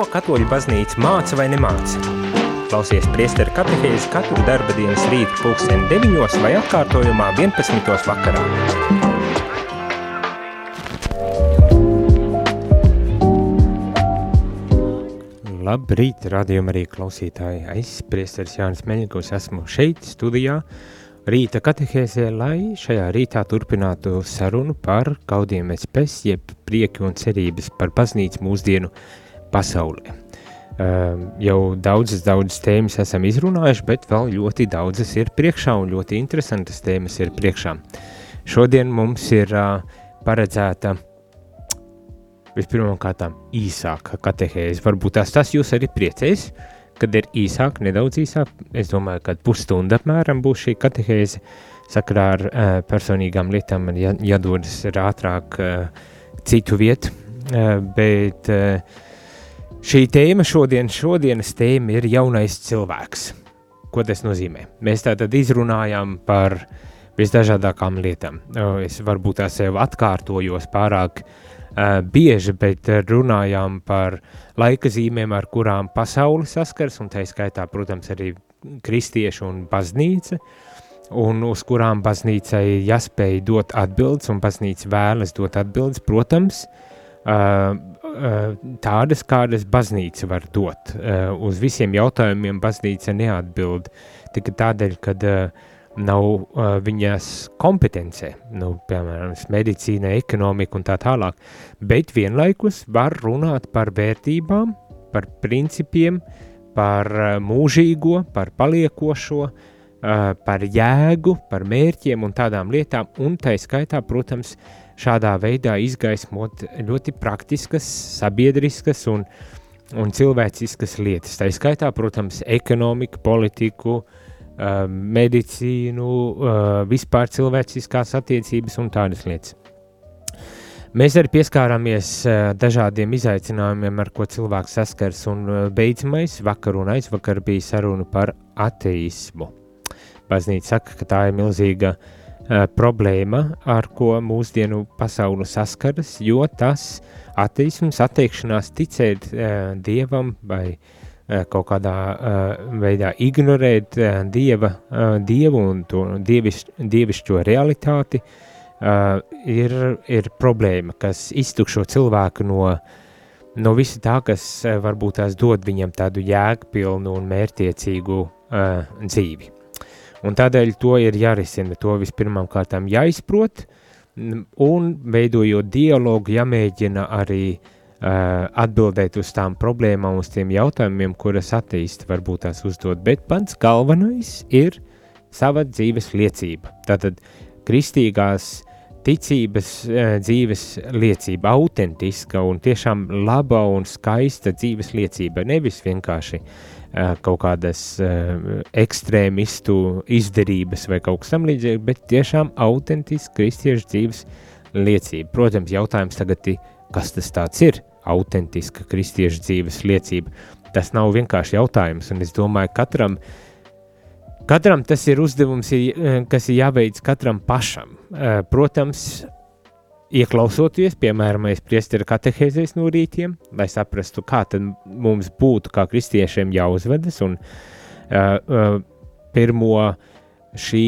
Ko katoļu baznīca māca vai nemāca? Klausies priesteru katehēzi katru darba dienas rītu pulksteni 9 vai atkārtojumā 11. vakarā. Labrīt, radījuma arī klausītāji. Es, priesteris Jānis Meļņikovs, esmu šeit studijā, rīta katehēzē, lai šajā rītā turpinātu sarunu par gaudiem espes, jeb prieki un cerības par baznīcu mūsdienu pasaulē. Uh, jau daudzas, daudzas tēmas esam izrunājuši, bet vēl ļoti daudzas ir priekšā un ļoti interesantas tēmas ir priekšā. Šodien mums ir paredzēta vispirmām kārtām īsāka katehēze. Varbūt tās tas jūs arī priecēs, kad ir īsāk, nedaudz īsāk. Es domāju, ka pusstunda apmēram būs šī katehēze. Sakarā ar uh, personīgām lietām man jā, jādodas ātrāk uh, citu vietu, uh, bet uh, šī tēma šodien, šodienas tēma ir jaunais cilvēks. Ko tas nozīmē? Mēs tātad izrunājām par visdažādākām lietām. Es varbūt tā sev atkārtojos pārāk uh, bieži, bet runājām par laika zīmēm, ar kurām pasauli saskars, un tā skaitā, protams, arī kristieši un baznīca, un uz kurām baznīcai jāspēj dot atbildes, un baznīca vēlas dot atbildes, protams, uh, tādas, kādas baznīca var dot. Uz visiem jautājumiem baznīca neatbild tikai tādēļ, ka nav viņas kompetencē, nu, piemēram, medicīna, ekonomika un tā tālāk, bet vienlaikus var runāt par vērtībām, par principiem, par mūžīgo, par paliekošo, par jēgu, par mērķiem un tādām lietām, un tā skaitā, protams, šādā veidā izgaismot ļoti praktiskas, sabiedriskas un, un cilvēciskas lietas. Tā skaitā, protams, ekonomiku, politiku, uh, medicīnu, uh, vispār cilvēciskās attiecības un tādas lietas. Mēs arī pieskārāmies uh, dažādiem izaicinājumiem, ar ko cilvēks saskars, un beidzamais vakar un aizvakar bija saruna par ateismu. Baznīca saka, ka tā ir milzīga uh, problēma, ar ko mūsdienu pasaule saskaras, jo tas ateisms, atteikšanās ticēt uh, dievam vai uh, kaut kādā uh, veidā ignorēt uh, dieva, uh, dievu un to dievis, dievišķo realitāti, uh, ir, ir problēma, kas iztukšo cilvēku no, no visa tā, kas uh, varbūt tās dod viņam tādu jēgpilnu un mērtiecīgu uh, dzīvi. Un tādēļ to ir jārisina, to vispirmām kārtām jāizprot, un veidojot dialogu, jāmēģina arī uh, atbildēt uz tām problēmām, uz tiem jautājumiem, kuras attīst, varbūt tās uzdot, bet pats galvenais ir sava dzīves liecība. Tātad kristīgās ticības uh, dzīves liecība, autentiska un tiešām laba un skaista dzīves liecība, nevis vienkārši uh, kaut kādas uh, ekstrēmistu izdarības vai kaut kas tamlīdzīgs, bet tiešām autentisks kristiešu dzīves liecība. Protams, jautājums tagad ir, kas tas ir? Autentiska kristiešu dzīves liecība. Tas nav vienkārši jautājums, un es domāju, katram, katram tas ir uzdevums, eh, kas ir jāveic katram pašam. Protams, ieklausoties, piemēram, mēs priestera katehēzēs no rītiem, lai saprastu, kā tad mums būtu kā kristiešiem jāuzvedas, un uh, uh, pirmo šī,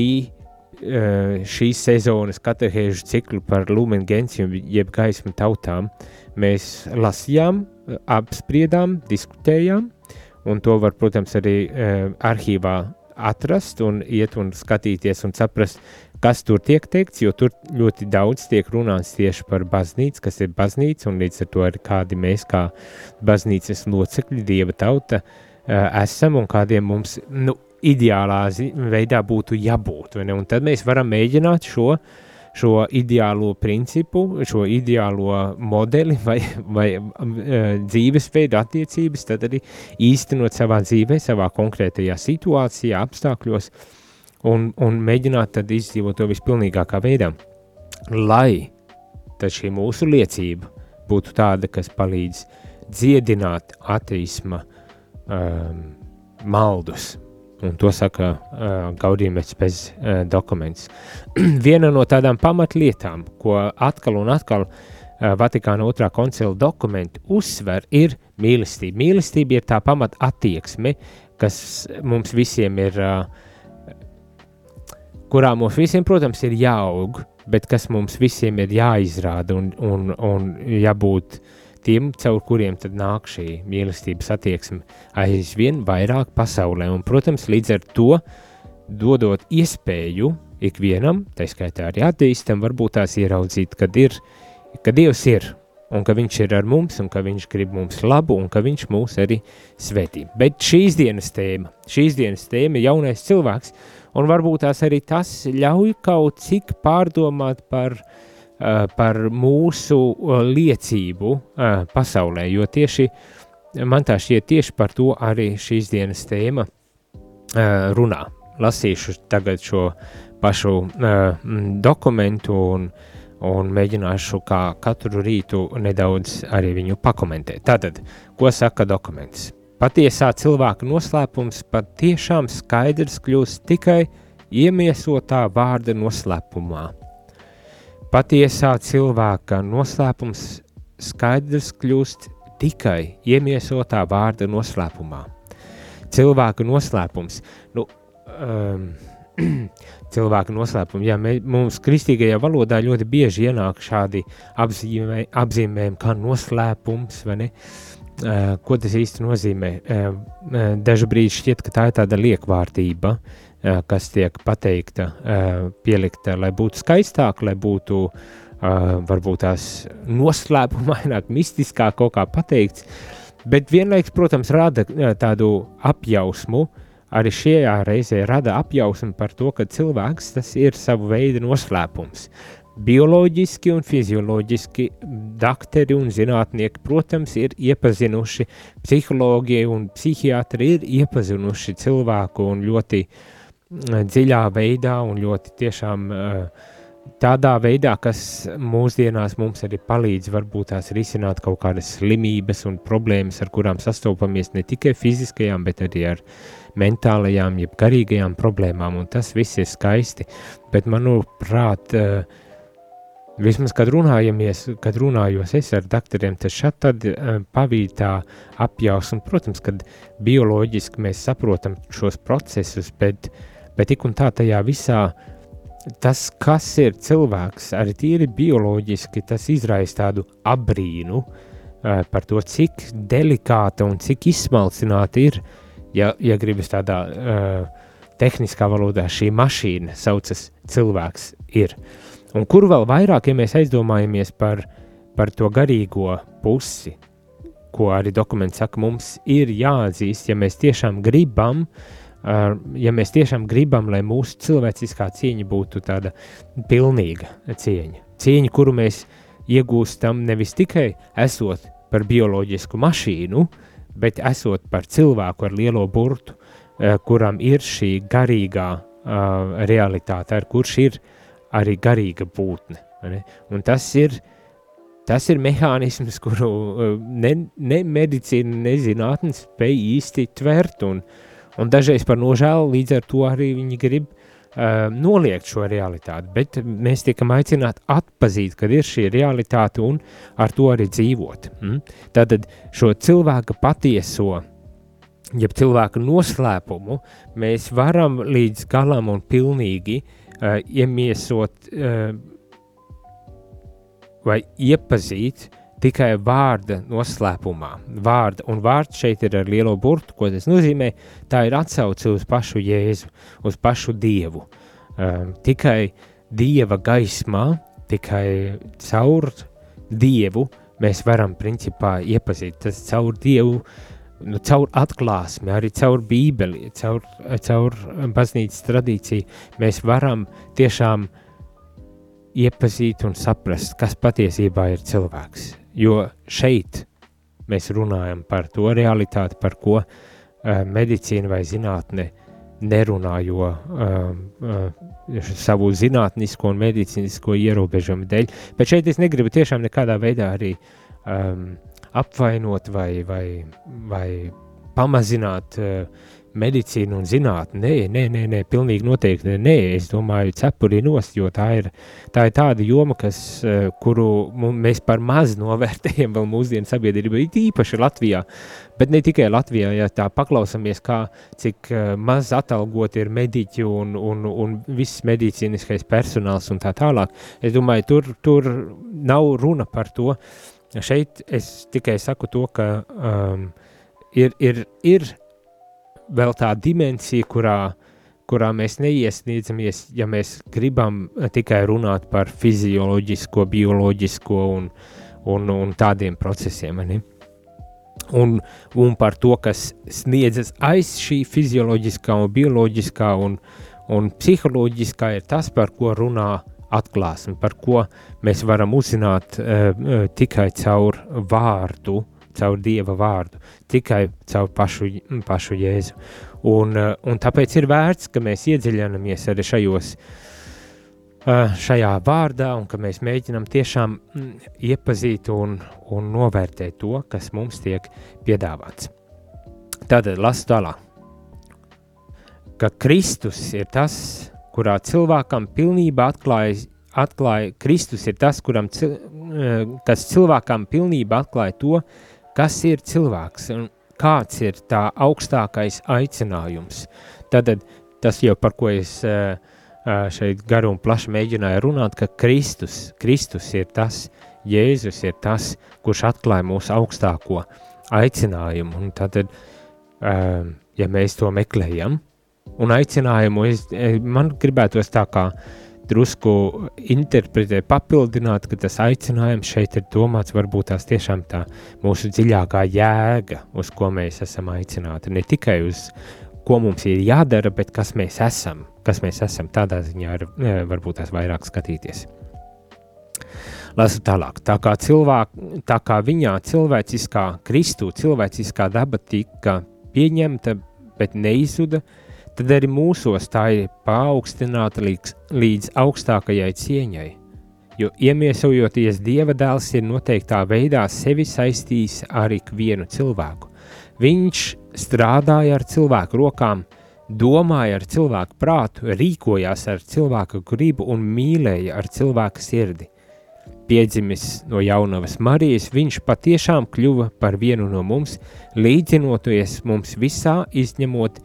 šīs sezonas katehēžu ciklu par Lumen Gentium, jeb gaismu tautām, mēs lasījām, apspriedām, diskutējām, un to var, protams, arī uh, arhīvā atrast un iet un skatīties un saprast, kas tur tiek teikts, jo tur ļoti daudz tiek runāts tieši par baznīcu, kas ir baznīca, un līdz ar to arī kādi mēs kā baznīcas locekļi, dieva tauta, esam un kādiem mums nu, ideālā veidā būtu jābūt. Un tad mēs varam mēģināt šo, šo ideālo principu, šo ideālo modeli vai, vai dzīvesveidu attiecības, tad arī īstenot savā dzīvē, savā konkrētajā situācijā, apstākļos, uh, un, un mēģināt tad izdzīvot to vispilnīgākā veidā, lai šī mūsu liecība būtu tāda, kas palīdz dziedināt ateisma um, maldus. Un to saka uh, Gaudījums pēc uh, dokuments. Viena no tādām pamatlietām, ko atkal un atkal uh, Vatikāna otrā koncila dokumenti uzsver, ir mīlestība. Mīlestība ir tā pamat attieksme, kas mums visiem ir, uh, kurā mums visiem, protams, ir jāaug, bet kas mums visiem ir jāizrāda un, un, un jābūt tiem, caur kuriem tad nāk šī mīlestības attieksme aizvien vairāk pasaulē. Un, protams, līdz ar to dodot iespēju ikvienam, tā skaitā arī attīstam, varbūt tās ieraudzīt, kad ir, ka Dievs ir un ka viņš ir ar mums, un ka viņš grib mums labu, un ka viņš mūs arī svētī. Bet šīs dienas tēma, šīs dienas tēma ir jaunais cilvēks, un varbūt tās arī tas ļauj kaut cik pārdomāt par, uh, par mūsu liecību uh, pasaulē, jo tieši man tā šķiet tieši par to arī šīs dienas tēma runā. Lasīšu tagad šo pašu dokumentu un un mēģināšu kā katru rītu nedaudz arī viņu pakomentēt. Tātad, ko saka dokuments? Patiesā cilvēka noslēpums patiešām skaidrs kļūst tikai iemiesotā vārda noslēpumā. Patiesā cilvēka noslēpums skaidrs kļūst tikai iemiesotā vārda noslēpumā. Cilvēka noslēpums, nu, um, cilvēku noslēpumu. Jā, mē, mums kristīgajā valodā ļoti bieži ienāk šādi apzīmē, apzīmējumi kā noslēpums, vai ne? Uh, ko tas īsti nozīmē? Uh, dažu brīdi šķiet, ka tā ir tāda liekvārtība, uh, kas tiek pateikta, pielikta, lai būtu skaistāk, lai būtu varbūt tās noslēpumaināk, mistiskāk kaut kā pateikts, bet vienlaiks, protams, rada tādu apjausmu, arī šajā reizē rada apjausmu par to, ka cilvēks tas ir savu veidu noslēpums. Bioloģiski un fizioloģiski doktori un zinātnieki, protams, ir iepazinuši, psihologi un psihiatri ir iepazinuši cilvēku un ļoti mm, dziļā veidā un ļoti tiešām uh, tādā veidā, kas mūsdienās mums arī palīdz varbūt tās risināt kaut kādas slimības un problēmas, ar kurām sastopamies ne tikai fiziskajām, bet arī ar uh, mentālajām, jeb garīgajām problēmām, un tas viss ir skaisti. Bet, manuprāt, eh, vismaz, kad runājamies, kad runājos es ar doktoriem, tas šad tad eh, pavīd tā apjaus, un, protams, kad bioloģiski mēs saprotam šos procesus, bet, bet tik un tā tajā visā tas, kas ir cilvēks, arī tīri bioloģiski, tas izraisa tādu abrīnu uh, par to, cik delikāta un cik izsmalcināta ir ja, ja gribas tādā uh, tehniskā valodā, šī mašīna saucas cilvēks ir. Un kur vēl vairāk, ja mēs aizdomājamies par, par to garīgo pusi, ko arī dokuments saka, mums ir jāatzīst, ja mēs tiešām gribam, ja mēs tiešām gribam, lai mūsu cilvēciskā cieņa būtu tāda pilnīga cieņa. Cieņa, kuru mēs iegūstam nevis tikai esot par bioloģisku mašīnu, bet esot par cilvēku ar lielo burtu, uh, kuram ir šī garīgā uh, realitāte, ar kurš ir arī garīga būtne. Un tas ir, tas ir mehānisms, kuru uh, ne, ne medicīna, ne zinātne spēj īsti tvert, un, un dažreiz par nožēlu līdz ar to arī viņi grib uh, noliegt šo realitāti, bet mēs tiekam aicināti atpazīt, kad ir šī realitāte un ar to arī dzīvot. Mm? Tātad šo cilvēka patieso, jeb cilvēka noslēpumu, mēs varam līdz galam un pilnīgi uh, iemiesot uh, vai iepazīt uh, tikai vārda noslēpumā. Vārda, un vārds šeit ir ar lielo burtu, ko tas nozīmē. Tā ir atsauce uz pašu Jēzu, uz pašu Dievu. Um, tikai Dieva gaismā, tikai caur Dievu mēs varam principā iepazīt. Tas caur Dievu, nu, caur atklāsmi, arī caur Bībeli, caur, caur baznīcas tradīciju, mēs varam tiešām iepazīt un saprast, kas patiesībā ir cilvēks jo šeit mēs runājam par to realitāti, par ko uh, medicīna vai zinātne nerunā, jo uh, uh, savu zinātnisko un medicīnisko ierobežumu dēļ. Bet šeit es negribu tiešām nekādā veidā arī um, apvainot vai, vai, vai pamazināt uh, medicīna un zinātne. Nē, nē, nē, nē, pilnīgi noteikti nē. Es domāju, cepurī nost, jo tā ir, tā ir tāda joma, kas, eh, kuru mēs par maz novērtējam vēl mūsdienu sabiedrībā, īpaši Latvijā. Bet ne tikai Latvijā, ja tā paklausāmies, kā, cik uh, maz atalgot ir mediķi un, un, un viss medicīniskais personāls un tā tālāk. Es domāju, tur, tur nav runa par to. Šeit es tikai saku to, ka um, ir, ir, ir vēl tā dimensija, kurā, kurā mēs neiesniedzamies, ja mēs gribam tikai runāt par fizioloģisko, bioloģisko un, un, un tādiem procesiem. Ne? Un, un par to, kas sniedzas aiz šī fizioloģiskā un bioloģiskā un, un psiholoģiskā, ir tas, par ko runā atklāsme, par ko mēs varam uzzināt uh, uh, tikai caur vārdu, caur Dieva vārdu, tikai caur pašu, pašu Jēzu. Un, eh, un tāpēc ir vērts, ka mēs iedziļināmies arī šajos, eh, šajā vārdā, un ka mēs mēģinām tiešām iepazīt un, un novērtēt to, kas mums tiek piedāvāts. Tātad lasu tālāk, ka Kristus ir tas, kurā cilvēkam pilnībā atklājas, atklāja, Kristus ir tas, kuram, eh, kas cilvēkam pilnībā atklāja to, kas ir cilvēks un kāds ir tā augstākais aicinājums. Tad tas jau par ko es uh, šeit garu un plaši mēģināju runāt, ka Kristus, Kristus ir tas, Jēzus ir tas, kurš atklāja mūsu augstāko aicinājumu. Un tad, ja mēs to meklējam, un aicinājumu, es, man gribētos tā kā drusku interpretēt, papildināt, ka tas aicinājums šeit ir domāts varbūt tās tiešām tā mūsu dziļākā jēga, uz ko mēs esam aicināti. Ne tikai uz ko mums ir jādara, bet kas mēs esam, kas mēs esam, tādā ziņā ir e, varbūt tās vairāk skatīties. Lasu tālāk. Tā kā, cilvēk, tā kā viņā cilvēciskā, Kristu cilvēciskā daba tika pieņemta, bet neizuda, uh, tad arī mūsos tā ir paaugstināta līdz, līdz augstākajai cieņai. Jo iemiesojoties Dieva dēls ir noteiktā veidā sevi saistījis ar ikvienu cilvēku. Viņš strādāja ar cilvēku rokām, domāja ar cilvēku prātu, rīkojās ar cilvēku gribu un mīlēja ar cilvēku sirdi. Piedzimis no jaunavas Marijas, viņš patiešām kļuva par vienu no mums, līdzinoties mums visā, izņemot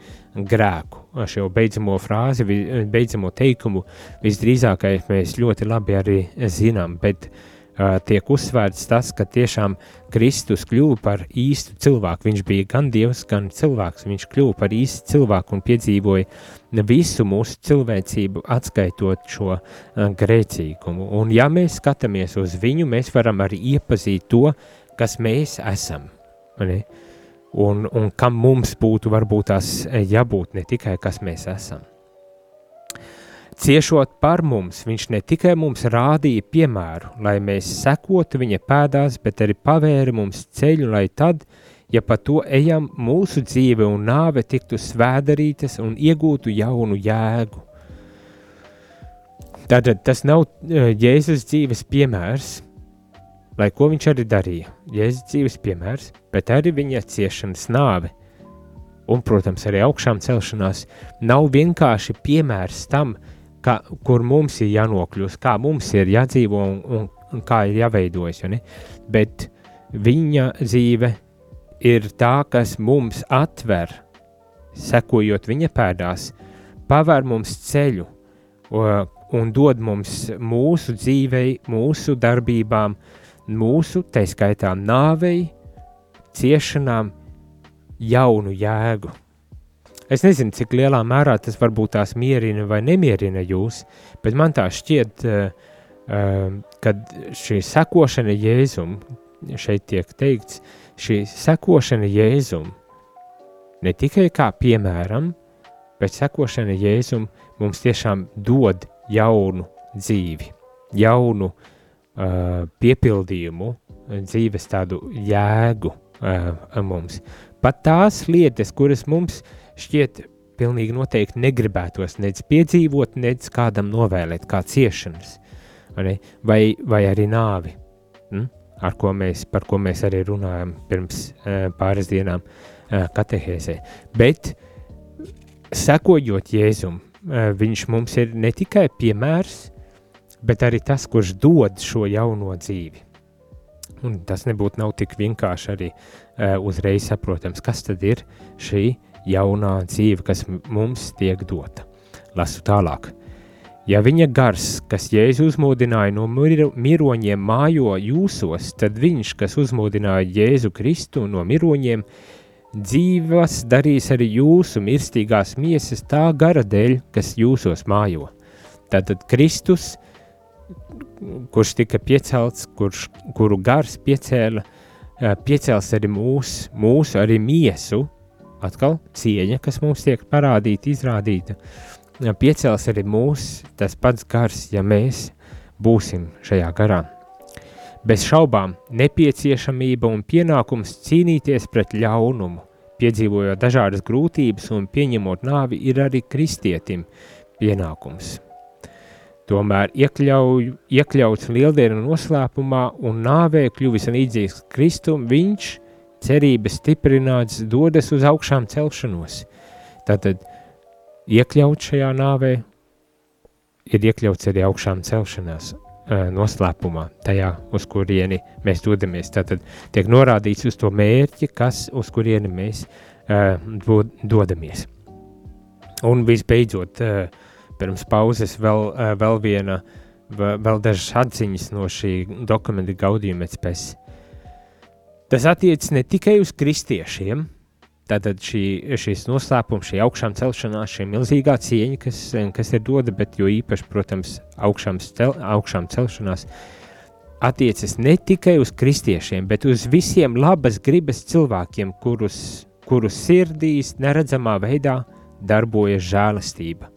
grēku. Šo beidzamo frāzi, beidzamo teikumu visdrīzākais mēs ļoti labi arī zinām, bet uh, tiek uzsvērts tas, ka tiešām Kristus kļuva par īstu cilvēku. Viņš bija gan dievs, gan cilvēks. Viņš kļuva par īstu cilvēku un piedzīvoja visu mūsu cilvēcību, atskaitot šo uh, grēcīgumu. Un ja mēs skatāmies uz viņu, mēs varam arī iepazīt to, kas mēs esam. Ne? Un, un kam mums būtu varbūt tās eh, jābūt, ne tikai kas mēs esam. Ciešot par mums, viņš ne tikai mums rādīja piemēru, lai mēs sekotu viņa pēdās, bet arī pavēra mums ceļu, lai tad, ja pa to ejam, mūsu dzīve un nāve tiktu svēdarītas un iegūtu jaunu jēgu. Tātad tas nav eh, Jēzus dzīves piemērs, lai ko viņš arī darīja. Jēzus dzīves piemērs, bet arī viņa ciešanas nāve un, protams, arī augšām celšanās nav vienkārši piemērs tam, ka, kur mums ir jānokļūst, kā mums ir jādzīvo un, un, un kā ir jāveidojas. Ja bet viņa dzīve ir tā, kas mums atver, sekojot viņa pēdās, paver mums ceļu un dod mums mūsu dzīvei, mūsu darbībām, uh, mūsu, tā skaitā nāvei, ciešanām, jaunu jēgu. Es nezinu, cik lielā mērā tas varbūt tās mierina vai nemierina jūs, bet man tā šķiet, uh, uh, ka šī sekošana Jēzum, šeit tiek teikts, šī sekošana Jēzum ne tikai kā piemēram, bet sekošana Jēzum mums tiešām dod jaunu dzīvi, jaunu uh, piepildījumu, dzīves tādu jēgu uh, mums. Pat tās lietas, kuras mums šķiet pilnīgi noteikti negribētos nedz piedzīvot, nedz kādam novēlēt, kā ciešanas, vai, vai arī nāvi, hm? Ar ko mēs, par ko mēs arī runājam pirms uh, pāris dienām uh, katehēzē. Bet sekojot Jēzum, viņš mums ir ne tikai piemērs, bet arī tas, kurš dod šo jauno dzīvi. Un tas nebūtu nav tik vienkārši arī uzreiz saprotams, kas tad ir šī jaunā dzīve, kas mums tiek dota. Lasu tālāk. Ja viņa gars, kas Jēzu uzmodināja no mir miroņiem, mājo jūsos, tad viņš, kas uzmodināja Jēzu Kristu no miroņiem, dzīvas darīs arī jūsu mirstīgās miesas tā gara dēļ, kas jūsos mājo. Tātad Kristus kurš tika piecelts, kurš, kuru gars piecēla, piecēls arī mūs, mūsu, arī miesu, atkal cieņa, kas mums tiek parādīta, izrādīta, piecēls arī mūs, tas pats gars, ja mēs būsim šajā garā. Bez šaubām nepieciešamība un pienākums cīnīties pret ļaunumu, piedzīvojot dažādas grūtības un pieņemot nāvi, ir arī kristietim pienākums. Tomēr iekļauj, iekļauts lieldienu noslēpumā un nāvē kļuvis līdzīgs Kristum, viņš, cerības stiprināts, dodas uz augšām celšanos. Tātad iekļauts šajā nāvē ir iekļauts arī augšām celšanās noslēpumā, tajā, uz kurieni mēs dodamies. Tātad tiek norādīts uz to mērķi, kas, uz kurieni mēs uh, dodamies. Un visbeidzot, uh, pirms pauzes vēl, eh, vēl viena, vēl dažas atziņas no šī dokumenta gaudījuma spēs. Tas attiecas ne tikai uz kristiešiem, tātad šī, šīs noslēpums, šī augšām celšanās, šī milzīgā cieņa, kas, kas ir doda, bet jo īpaši, protams, augšām, cel, augšām celšanās, attiecas ne tikai uz kristiešiem, bet uz visiem labas gribas cilvēkiem, kurus, kurus sirdīs neredzamā veidā darbojas žēlastība.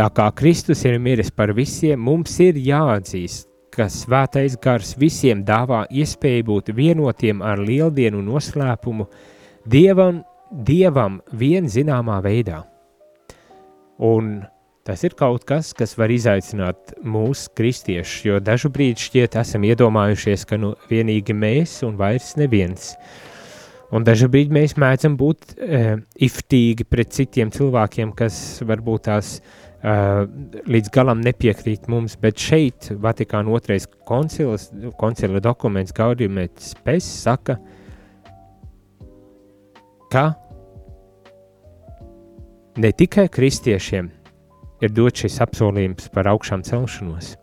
Tā kā Kristus ir miris par visiem, mums ir jāatzīst, ka svētais gars visiem dāvā iespēju būt vienotiem ar lieldienu noslēpumu Dievam, Dievam vien zināmā veidā. Un tas ir kaut kas, kas var izaicināt mūsu kristiešus, jo dažu brīdi šķiet esam iedomājušies, ka nu vienīgi mēs un vairs neviens. Un dažu brīdi mēs mēdzam būt e, iftīgi pret citiem cilvēkiem, kas varbūt tās Uh, līdz galam nepiekrīt mums, bet šeit Vatikāna otrais koncils, koncila dokuments Gaudījumēts Pes saka, ka ne tikai kristiešiem ir dot šis apsolījums par augšām celšanos,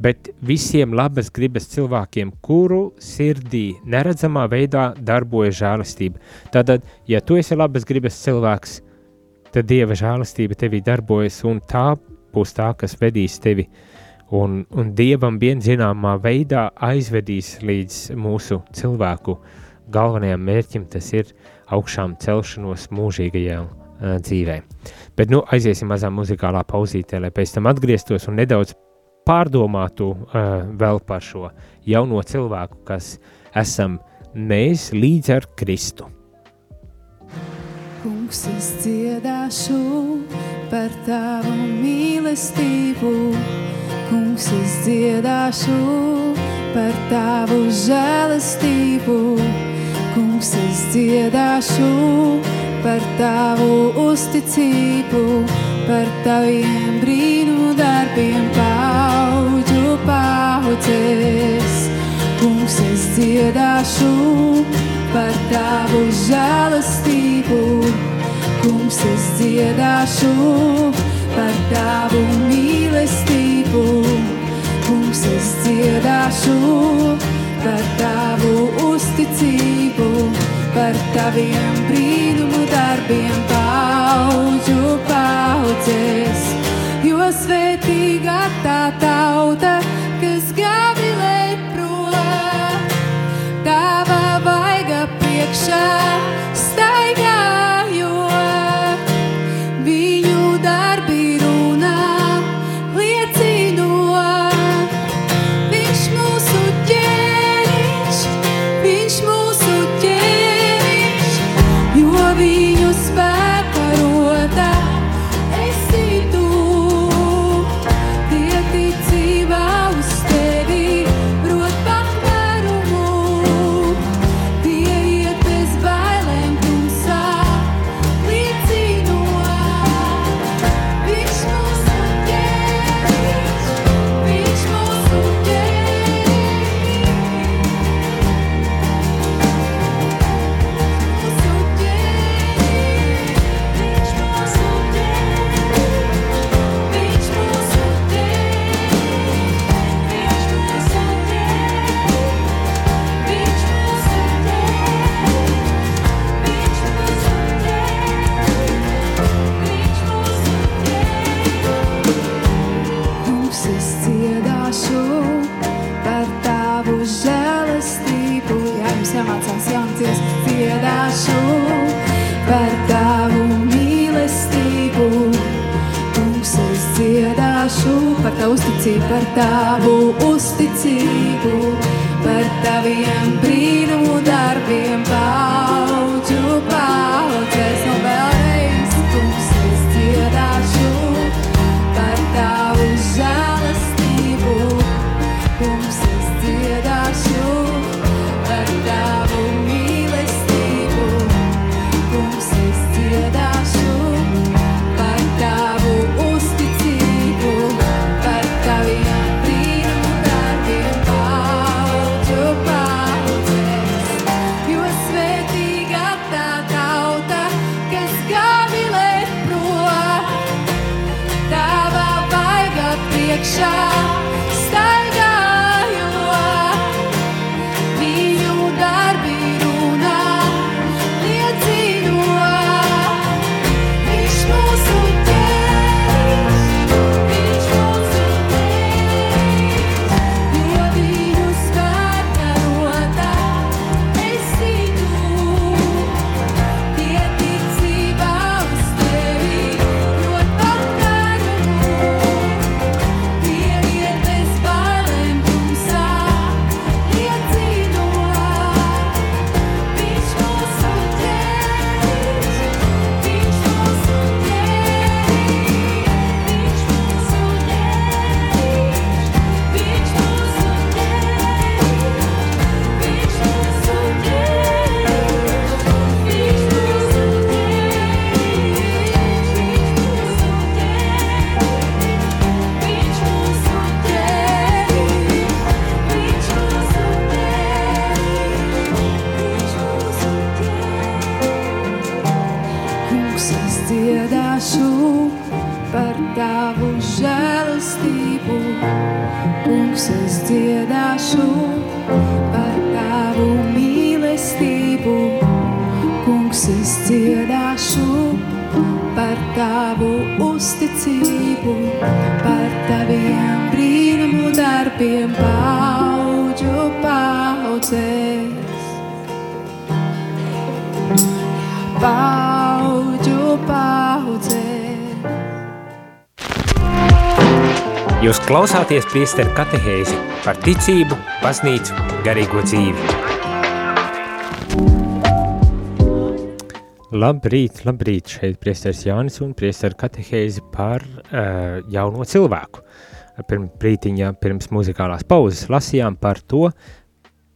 bet visiem labas gribas cilvēkiem, kuru sirdī neredzamā veidā darbojas žēlastība. Tātad, ja tu esi labas gribas cilvēks, tad Dieva žēlastība tevī darbojas, un tā būs tā, kas vedīs tevi, un, un Dievam vienzināmā veidā aizvedīs līdz mūsu cilvēku galvenajam mērķim, tas ir augšām celšanos mūžīgajā uh, dzīvē. Bet nu aiziesim mazā muzikālā pauzītē, lai pēc tam atgrieztos un nedaudz pārdomātu uh, vēl par šo jauno cilvēku, kas esam mēs līdz ar Kristu. Kungs, es dziedāšu par tavu mīlestību. Kungs, es dziedāšu par tavu žēlastību. Kungs, es dziedāšu par tavu uzticību, par taviem brīnu darbiem paudžu paudzēs. Kungs, es dziedāšu par es dziedāšu par tavu mīlestību. Kungs, es dziedāšu par tavu uzticību, par taviem brīnumu darbiem paudžu klausāties priesteru katehēzi par ticību, baznīcu, garīgo dzīvi. Labrīt, labrīt, šeit priesteris Jānis un priesteru katehēzi par uh, jauno cilvēku. Pirms brītiņā, pirms muzikālās pauzes lasījām par to,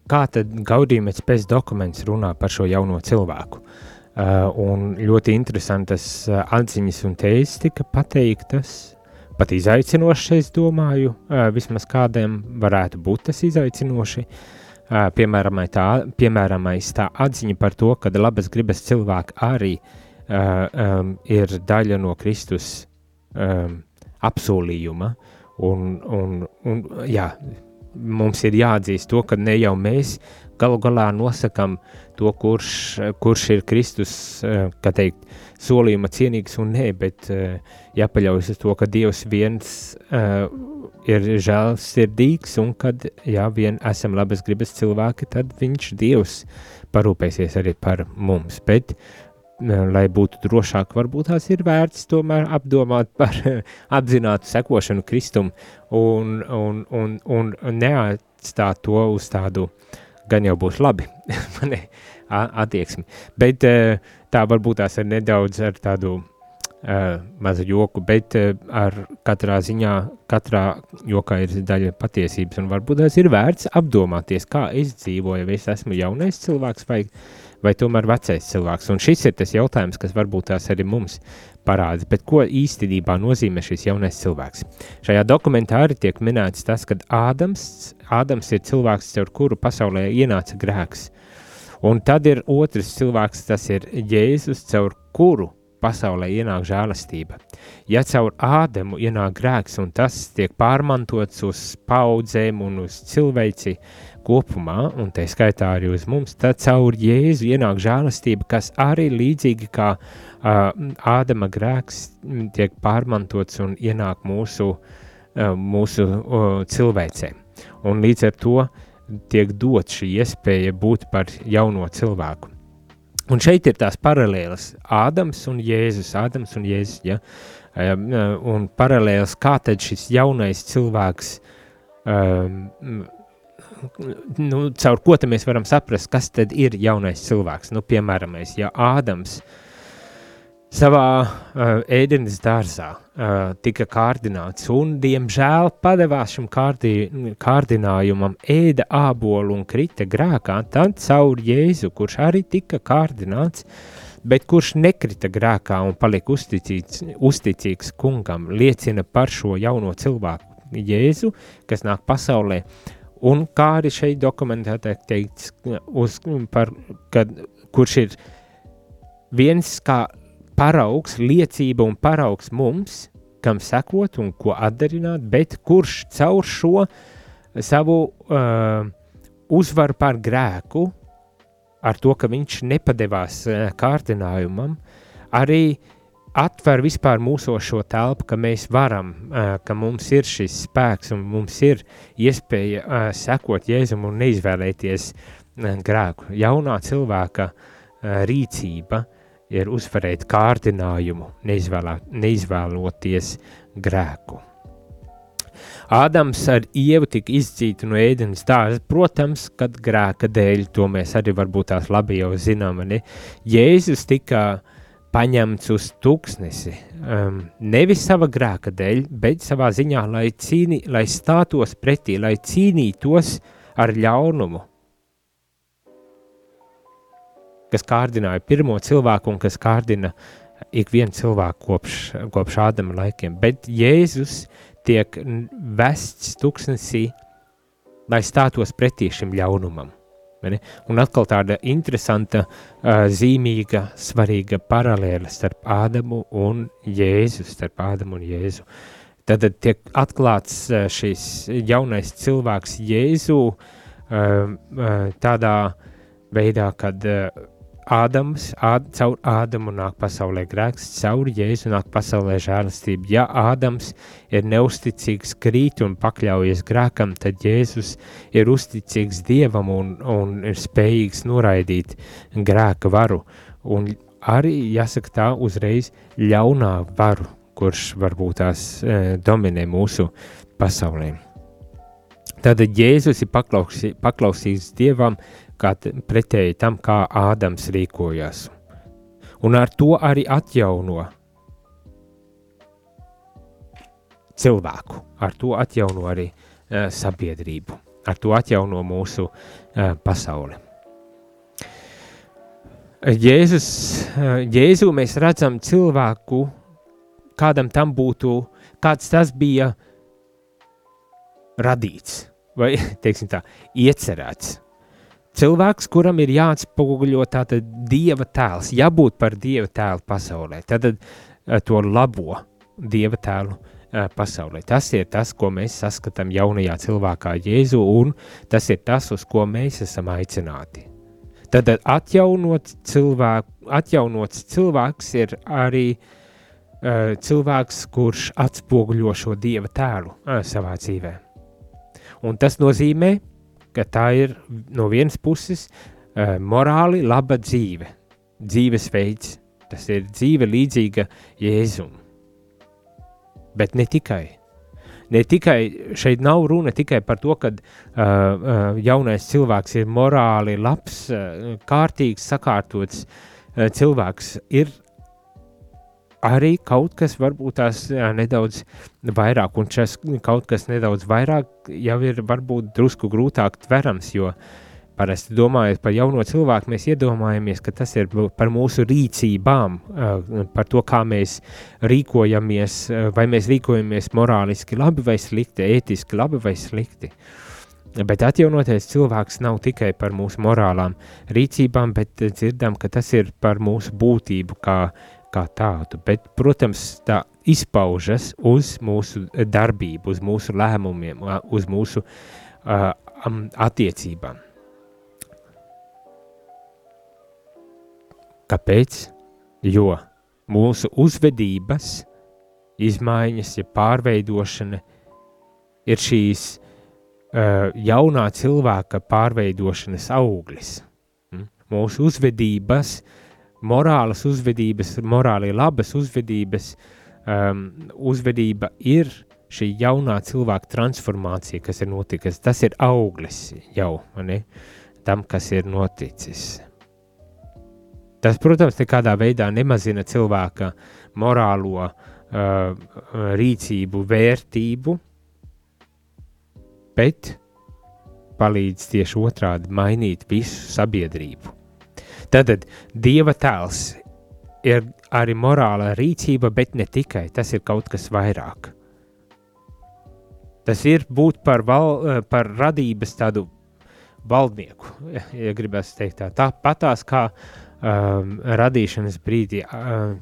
kā tad gaudījumets pēc dokuments runā par šo jauno cilvēku. Uh, un ļoti interesantas uh, atziņas un tēzes tika pateiktas, pat izaicinošas, es domāju, uh, vismaz kādiem varētu būt tas izaicinoši. Uh, piemēram, tā, piemēramais tā atziņa par to, ka labas gribas cilvēki arī uh, um, ir daļa no Kristus um, apsolījuma. Un, un, un, jā, mums ir jāatzīst to, ka ne jau mēs galu galā nosakām to, kurš, kurš ir Kristus, kā teikt, solījuma cienīgs un nē, bet eh, jāpaļaujas uz to, ka Dievs viens uh, ir žēlsirdīgs un kad, jā, vien esam labas gribas cilvēki, tad viņš Dievs parūpēsies arī par mums, bet lai būtu drošāk, varbūt tās ir vērts tomēr apdomāt par apzinātu sekošanu Kristum un, un, un, un neatstāt to uz tādu uh, gan jau būs labi, attieksmi. Bet tā varbūt tās ir nedaudz ar tādu uh, mazu joku, bet uh, ar katrā ziņā, katrā jokā ir daļa patiesības, un varbūt tās ir vērts apdomāties, kā es dzīvoju, vai es esmu jaunais cilvēks vai, vai tomēr vecais cilvēks, un šis ir tas jautājums, kas varbūt tās arī mums parāda, bet ko īstenībā nozīmē šis jaunais cilvēks. Šajā dokumentā arī tiek minēts tas, ka Ādams, Ādams ir cilvēks, caur kuru pasaulē ienāca grēks, un tad ir otrs cilvēks, tas ir Jēzus, caur kuru pasaulē ienāk žēlastība. Ja caur Ādamu ienāk grēks, un tas tiek pārmantots uz paudzēm un uz cilvēci kopumā, un tā skaitā arī uz mums, tad caur Jēzu ienāk žēlastība, kas arī līdzīgi kā uh, Ādama grēks tiek pārmantots un ienāk mūsu, uh, mūsu uh, cilvēcē. Un līdz ar to tiek dot šī iespēja būt par jauno cilvēku. Un šeit ir tās paralēlas Ādams un Jēzus, Ādams un Jēzus, ja, um, un paralēls, kā tad šis jaunais cilvēks, um, nu, caur ko mēs varam saprast, kas tad ir jaunais cilvēks. Nu, piemēram, ja Ādams savā uh, ēdenes dārzā uh, tika kārdināts un, diemžēl, padevās šim kārdī, kārdinājumam, ēda ābolu un krita grēkā, tad caur Jēzu, kurš arī tika kārdināts, bet kurš nekrita grēkā un palika uzticīgs, uzticīgs kungam, liecina par šo jauno cilvēku Jēzu, kas nāk pasaulē. Un kā arī šeit dokumentā tiek teikts, uz, par, kad, kurš ir viens kā paraugs, liecība un paraugs mums, kam sekot un ko atdarināt, bet kurš caur šo savu uh, uzvaru pār grēku, ar to, ka viņš nepadevās uh, kārdinājumam, arī atver vispār mūsu šo telpu, ka mēs varam, uh, ka mums ir šis spēks un mums ir iespēja uh, sekot Jēzum un neizvēlēties uh, grēku. Jaunā cilvēka uh, rīcība ir uzvarēt kārdinājumu, neizvēlā, neizvēloties grēku. Ādams ar ievu tika izdzīti no ēdienas dārza, protams, kad grēka dēļ, to mēs arī varbūt tās labi jau zinām, ne? Jēzus tika paņemts uz tūkstnesi, um, nevis sava grēka dēļ, bet savā ziņā, lai, cīnī, lai stātos pretī, lai cīnītos ar ļaunumu, kas kārdināja pirmo cilvēku un kas kārdina ikvienu cilvēku kopš, kopš Ādama laikiem. Bet Jēzus tiek vests tuksnesī, lai stātos pretī šim ļaunumam. Un atkal tāda interesanta, zīmīga, svarīga paralēle starp Ādamu un Jēzu, starp Ādamu un Jēzu. Tad tiek atklāts šis jaunais cilvēks Jēzu tādā veidā, kad uh, Ādams, ād, caur Ādamu nāk pasaulē grēks, caur Jēzu nāk pasaulē žēlastība. Ja Ādams ir neusticīgs, krīt un pakļaujas grēkam, tad Jēzus ir uzticīgs Dievam un, un ir spējīgs noraidīt grēka varu. Un arī, jāsaka tā, uzreiz ļaunā varu, kurš varbūt tās e, dominē mūsu pasaulē. Tad Jēzus ir paklausī, paklausīgs Dievam, kā pretēji tam, kā Ādams rīkojās. Un ar to arī atjauno cilvēku, ar to atjauno arī uh, sabiedrību, ar to atjauno mūsu uh, pasauli. Jēzus, uh, Jēzu mēs redzam cilvēku, kādam tam būtu, kāds tas bija radīts, vai, tā, iecerēts cilvēks, kuram ir jāatspoguļo tātad dieva tēls, jābūt par dieva tēlu pasaulē, tad uh, to labo dieva tēlu uh, pasaulē. Tas ir tas, ko mēs saskatām jaunajā cilvēkā Jēzu, un tas ir tas, uz ko mēs esam aicināti. Tad atjaunots, cilvēku, atjaunots cilvēks ir arī uh, cilvēks, kurš atspoguļo šo dieva tēlu uh, savā dzīvē. Un tas nozīmē, ka tā ir no vienas puses uh, morāli laba dzīve, dzīvesveids, tas ir dzīve līdzīga Jēzum. Bet ne tikai. Ne tikai šeit nav runa tikai par to, ka uh, uh, jaunais cilvēks ir morāli labs, uh, kārtīgs, sakārtots uh, cilvēks. Ir arī kaut kas varbūt tās jā, nedaudz vairāk, un šis kaut kas nedaudz vairāk jau ir varbūt drusku grūtāk tverams, jo parasti domājot par jauno cilvēku, mēs iedomājamies, ka tas ir par mūsu rīcībām, par to, kā mēs rīkojamies, vai mēs rīkojamies morāliski labi vai slikti, ētiski labi vai slikti. Bet atjaunoties cilvēks nav tikai par mūsu morālām rīcībām, bet dzirdam, ka tas ir par mūsu būtību, kā kā tādu, bet, protams, tā izpaužas uz mūsu darbību, uz mūsu lēmumiem, uz mūsu uh, attiecībām. Kāpēc? Jo mūsu uzvedības, izmaiņas, ja pārveidošana ir šīs uh, jaunā cilvēka pārveidošanas auglis. Mm? Mūsu uzvedības uh, morālas uzvedības, morāli labas uzvedības um, uzvedība ir šī jaunā cilvēka transformācija, kas ir notikusi. Tas ir auglis jau ne, tam, kas ir noticis. Tas, protams, nekādā veidā nemazina cilvēka morālo uh, rīcību, vērtību, bet palīdz tieši otrādi mainīt visu sabiedrību. Tad Dieva tēls ir arī morāla rīcība, bet ne tikai tas ir kaut kas vairāk. Tas ir būt par, val, eh, par radības tādu valdnieku, ja gribētu teikt tā. Tāpatās kā um, radīšanas brīdī um,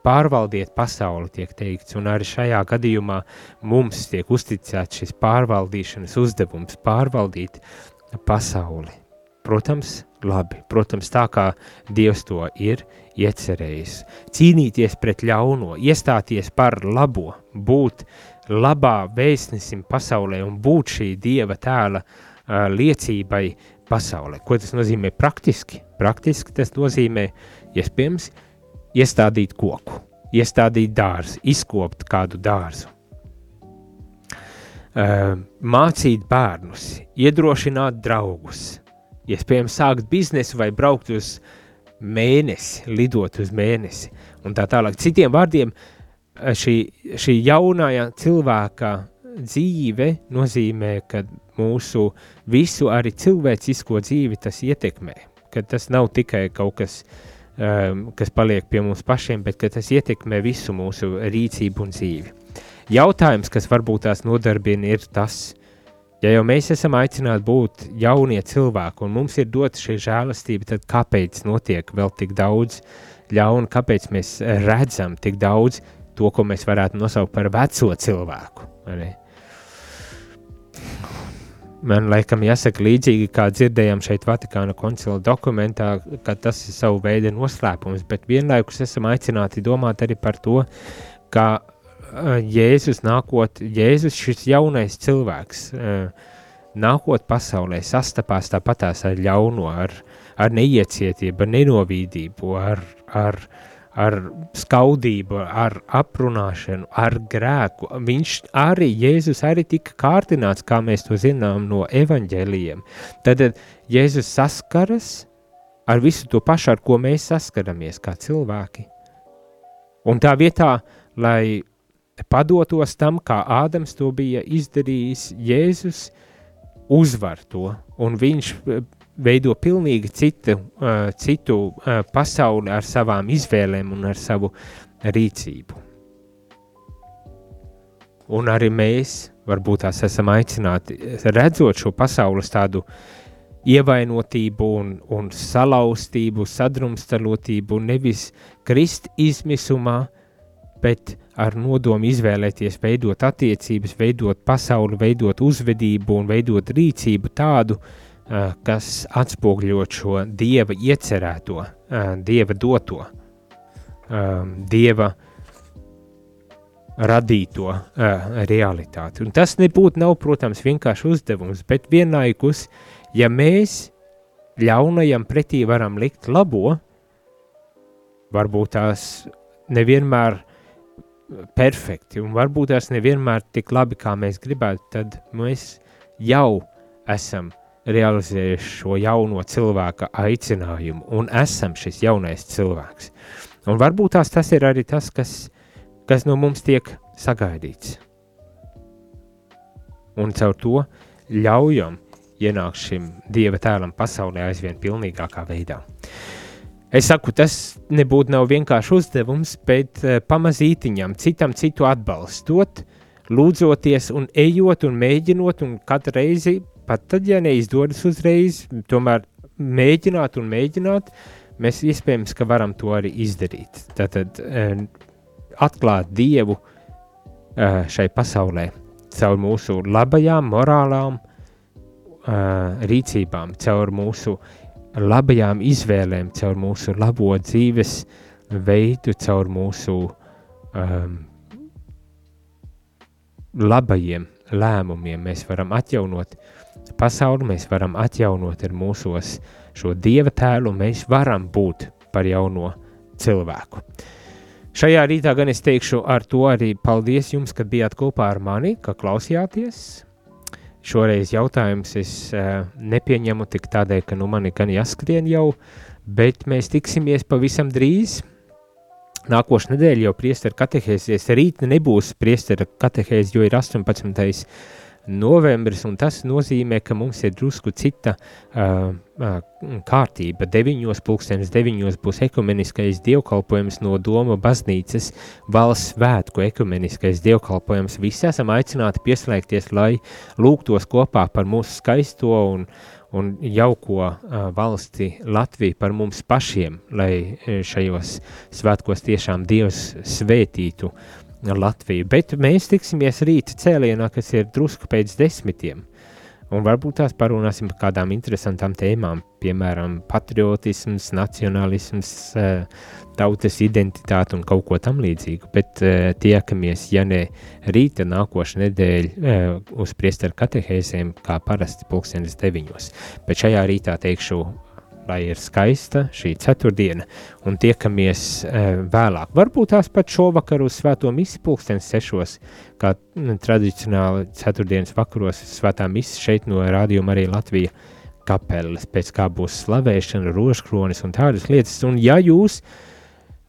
pārvaldiet pasauli, tiek teikts, un arī šajā gadījumā mums tiek uzticēts šis pārvaldīšanas uzdevums, pārvaldīt pasauli. Protams, labi, protams, tā kā Dievs to ir iecerējis. Cīnīties pret ļauno, iestāties par labo, būt labā vēstnesim pasaulē un būt šī Dieva tēla uh, liecībai pasaulē. Ko tas nozīmē praktiski? Praktiski tas nozīmē, iespējams, iestādīt koku, iestādīt dārzu, izkopt kādu dārzu. Uh, mācīt bērnus, iedrošināt draugus, iespējams, sākt biznesu vai braukt uz mēnesi, lidot uz mēnesi un tā tālāk. Citiem vārdiem, šī, šī jaunā cilvēka dzīve nozīmē, ka mūsu visu arī cilvēcisko dzīvi tas ietekmē. Ka tas nav tikai kaut kas, um, kas paliek pie mums pašiem, bet tas ietekmē visu mūsu rīcību un dzīvi. Jautājums, kas varbūt tās nodarbina, ir tas, ja jau mēs esam aicināti būt jaunie cilvēki un mums ir dota šī žēlastība, tad kāpēc notiek vēl tik daudz ļauna, kāpēc mēs redzam tik daudz to, ko mēs varētu nosaukt par veco cilvēku. Arī. Man laikam jāsaka līdzīgi, kā dzirdējām šeit Vatikāna koncila dokumentā, ka tas ir savu veidu noslēpums, bet vienlaikus esam aicināti domāt arī par to, ka Jēzus nākot, Jēzus šis jaunais cilvēks, nākot pasaulē, sastapās tāpatās ar ļauno, ar, ar neiecietību, ar nenovīdību, ar, ar, ar skaudību, ar aprunāšanu, ar grēku. Viņš arī, Jēzus arī tika kārtināts, kā mēs to zinām no evaņģēlījiem. Tad Jēzus saskaras ar visu to pašu, ar ko mēs saskaramies kā cilvēki. Un tā vietā, lai padotos tam, kā Ādams to bija izdarījis, Jēzus uzvar to, un viņš veido pilnīgi citu, uh, citu uh, pasauli ar savām izvēlēm un ar savu rīcību. Un arī mēs, varbūt tās esam aicināti, redzot šo pasaules tādu ievainotību un, un salauztību, sadrumstalotību, nevis krist izmisumā, bet ar nodomu izvēlēties, veidot attiecības, veidot pasauli, veidot uzvedību un veidot rīcību tādu, Eh, kas atspoguļot šo dieva iecerēto, eh, dieva doto, eh, dieva radīto realitāti. Un tas nebūtu, nav, protams, vienkārši uzdevums, bet vienlaikus, ja mēs ļaunajam pretī varam likt labo, varbūt tās nevienmēr perfekti, un varbūt tās nevienmēr tik labi, kā mēs gribētu, tad mēs jau esam realizējuši šo jauno cilvēka aicinājumu un esam šis jaunais cilvēks. Un varbūt tās tas ir arī tas, kas, kas no mums tiek sagaidīts. Un caur to ļaujam ienākt šim Dieva tēlam pasaulē aizvien pilnīgākā veidā. Es saku, tas nebūtu nav vienkārši uzdevums, bet uh, pamazītiņam, citam citu atbalstot, lūdzoties un ejot un mēģinot un katru reizi pat tad, ja neizdodas uzreiz, tomēr mēģināt un mēģināt, mēs iespējams, ka varam to arī izdarīt. Tātad eh, atklāt Dievu eh, šai pasaulē caur mūsu labajām, morālām eh, rīcībām, caur mūsu labajām izvēlēm, caur mūsu labo dzīves veidu, caur mūsu um, labajiem lēmumiem mēs varam atjaunot pasauli mēs varam atjaunot ar mūsos šo dieva tēlu, mēs varam būt par jauno cilvēku. Šajā rītā gan es teikšu ar to arī paldies jums, ka bijāt kopā ar mani, ka klausījāties. Šoreiz jautājums es uh, nepieņemu tik tādēļ, ka nu mani gan jāskrien jau, bet mēs tiksimies pavisam drīz. Nākošu nedēļu jau priestera katehēsies, rīt nebūs priestera katehēs, jo ir 18 novembris, un tas nozīmē, ka mums ir drusku cita uh, kārtība. 9. pulkstenis 9. būs ekumeniskais dievkalpojums no Doma baznīcas valsts svētku ekumeniskais dievkalpojums. Visi esam aicināti pieslēgties, lai lūgtos kopā par mūsu skaisto un, un jauko uh, valsti Latviju, par mums pašiem, lai šajos svētkos tiešām Dievs svētītu uh, Latviju. Bet mēs tiksimies rīt cēlienā, kas ir drusku pēc desmitiem. Un varbūt tās parunāsim par kādām interesantām tēmām, piemēram, patriotisms, nacionālisms, eh, tautas identitāte un kaut ko tam līdzīgu. Bet eh, tiekamies, ja ne rīta nākošais nedēļa eh, uz priesteru katehēzēm, kā parasti pulkstenis deviņos. Bet šajā rītā teikšu lai ir skaista šī ceturtdiena, un tiekamies e, vēlāk. Varbūt tās pat šovakar uz svēto misi pulkstens sešos, kā m, tradicionāli ceturtdienas vakaros svētā misi šeit no rādījuma arī Latvija kapeles, pēc kā būs slavēšana, rožkronis un tādas lietas, un ja jūs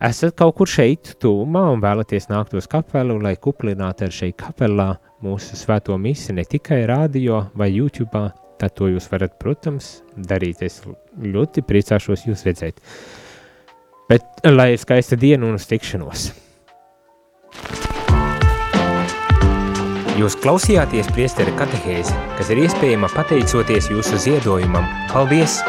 esat kaut kur šeit tūmā un vēlaties nākt uz kapelu, lai kuplinātu ar šeit kapelā mūsu svēto misi ne tikai radio vai YouTube, tad to jūs varat, protams, darīt. Es ļoti priecāšos jūs redzēt. Bet lai ir skaista diena un uz tikšanos! Jūs klausījāties priestera katehēzi, kas ir iespējama pateicoties jūsu ziedojumam. Paldies!